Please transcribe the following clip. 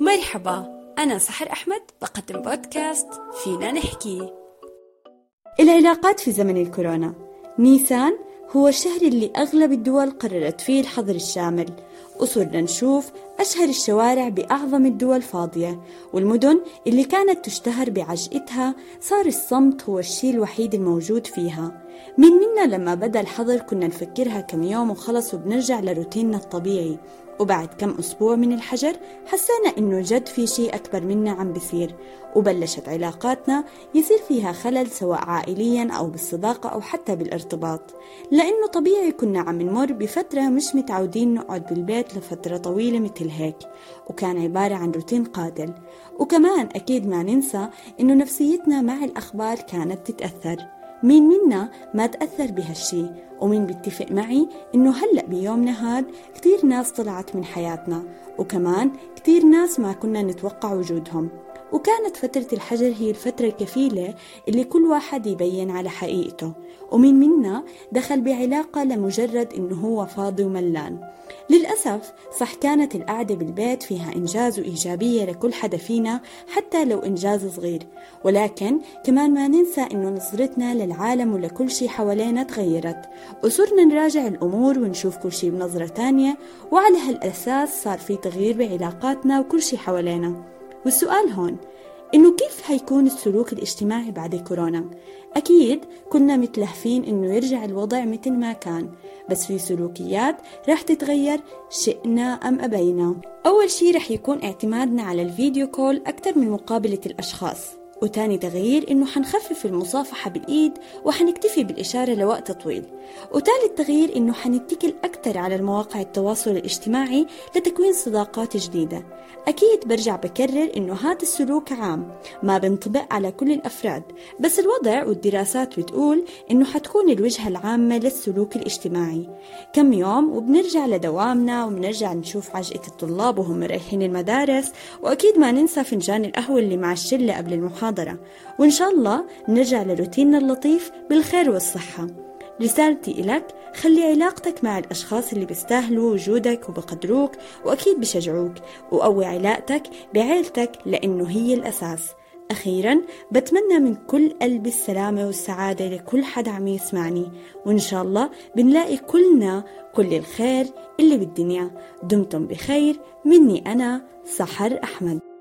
مرحبا أنا سحر أحمد بقدم بودكاست فينا نحكي. العلاقات في زمن الكورونا. نيسان هو الشهر اللي أغلب الدول قررت فيه الحظر الشامل. وصرنا نشوف أشهر الشوارع بأعظم الدول فاضية والمدن اللي كانت تشتهر بعجقتها صار الصمت هو الشيء الوحيد الموجود فيها. مين منا لما بدأ الحظر كنا نفكرها كم يوم وخلص وبنرجع لروتيننا الطبيعي. وبعد كم أسبوع من الحجر حسينا إنه جد في شيء أكبر منا عم بيصير وبلشت علاقاتنا يصير فيها خلل سواء عائليا أو بالصداقة أو حتى بالارتباط. لأنه طبيعي كنا عم نمر بفترة مش متعودين نقعد بالبيت لفترة طويلة مثل هيك وكان عبارة عن روتين قاتل وكمان أكيد ما ننسى إنه نفسيتنا مع الأخبار كانت تتأثر. مين منا ما تأثر بهالشي؟ ومين بيتفق معي إنه هلأ بيومنا هاد كتير ناس طلعت من حياتنا وكمان كتير ناس ما كنا نتوقع وجودهم. وكانت فترة الحجر هي الفترة الكفيلة اللي كل واحد يبين على حقيقته. ومين منا دخل بعلاقة لمجرد إنه هو فاضي وملان. للأسف صح كانت القعدة بالبيت فيها إنجاز وإيجابية لكل حدا فينا حتى لو إنجاز صغير. ولكن كمان ما ننسى إنه نظرتنا للعالم ولكل شي حوالينا تغيرت. وصرنا نراجع الأمور ونشوف كل شي بنظرة تانية وعلى هالأساس صار في تغيير بعلاقاتنا وكل شي حوالينا. والسؤال هون إنه كيف حيكون السلوك الاجتماعي بعد كورونا؟ أكيد كنا متلهفين إنه يرجع الوضع مثل ما كان بس في سلوكيات رح تتغير شئنا أم أبينا أول شي رح يكون اعتمادنا على الفيديو كول أكثر من مقابلة الأشخاص وتاني تغيير إنه حنخفف المصافحة بالإيد وحنكتفي بالإشارة لوقت طويل. وتالت تغيير إنه حنتكل أكثر على المواقع التواصل الاجتماعي لتكوين صداقات جديدة. أكيد برجع بكرر إنه هذا السلوك عام ما بنطبق على كل الأفراد. بس الوضع والدراسات بتقول إنه حتكون الوجهة العامة للسلوك الاجتماعي. كم يوم وبنرجع لدوامنا وبنرجع نشوف عجقة الطلاب وهم رايحين المدارس. وأكيد ما ننسى فنجان القهوة اللي مع الشلة قبل المحاضرة. وإن شاء الله نرجع لروتيننا اللطيف بالخير والصحة. رسالتي إلك خلي علاقتك مع الأشخاص اللي بيستاهلوا وجودك وبقدروك وأكيد بشجعوك وقوي علاقتك بعيلتك لأنه هي الأساس. أخيرا بتمنى من كل قلبي السلامة والسعادة لكل حد عم يسمعني. وإن شاء الله بنلاقي كلنا كل الخير اللي بالدنيا. دمتم بخير مني أنا سحر أحمد.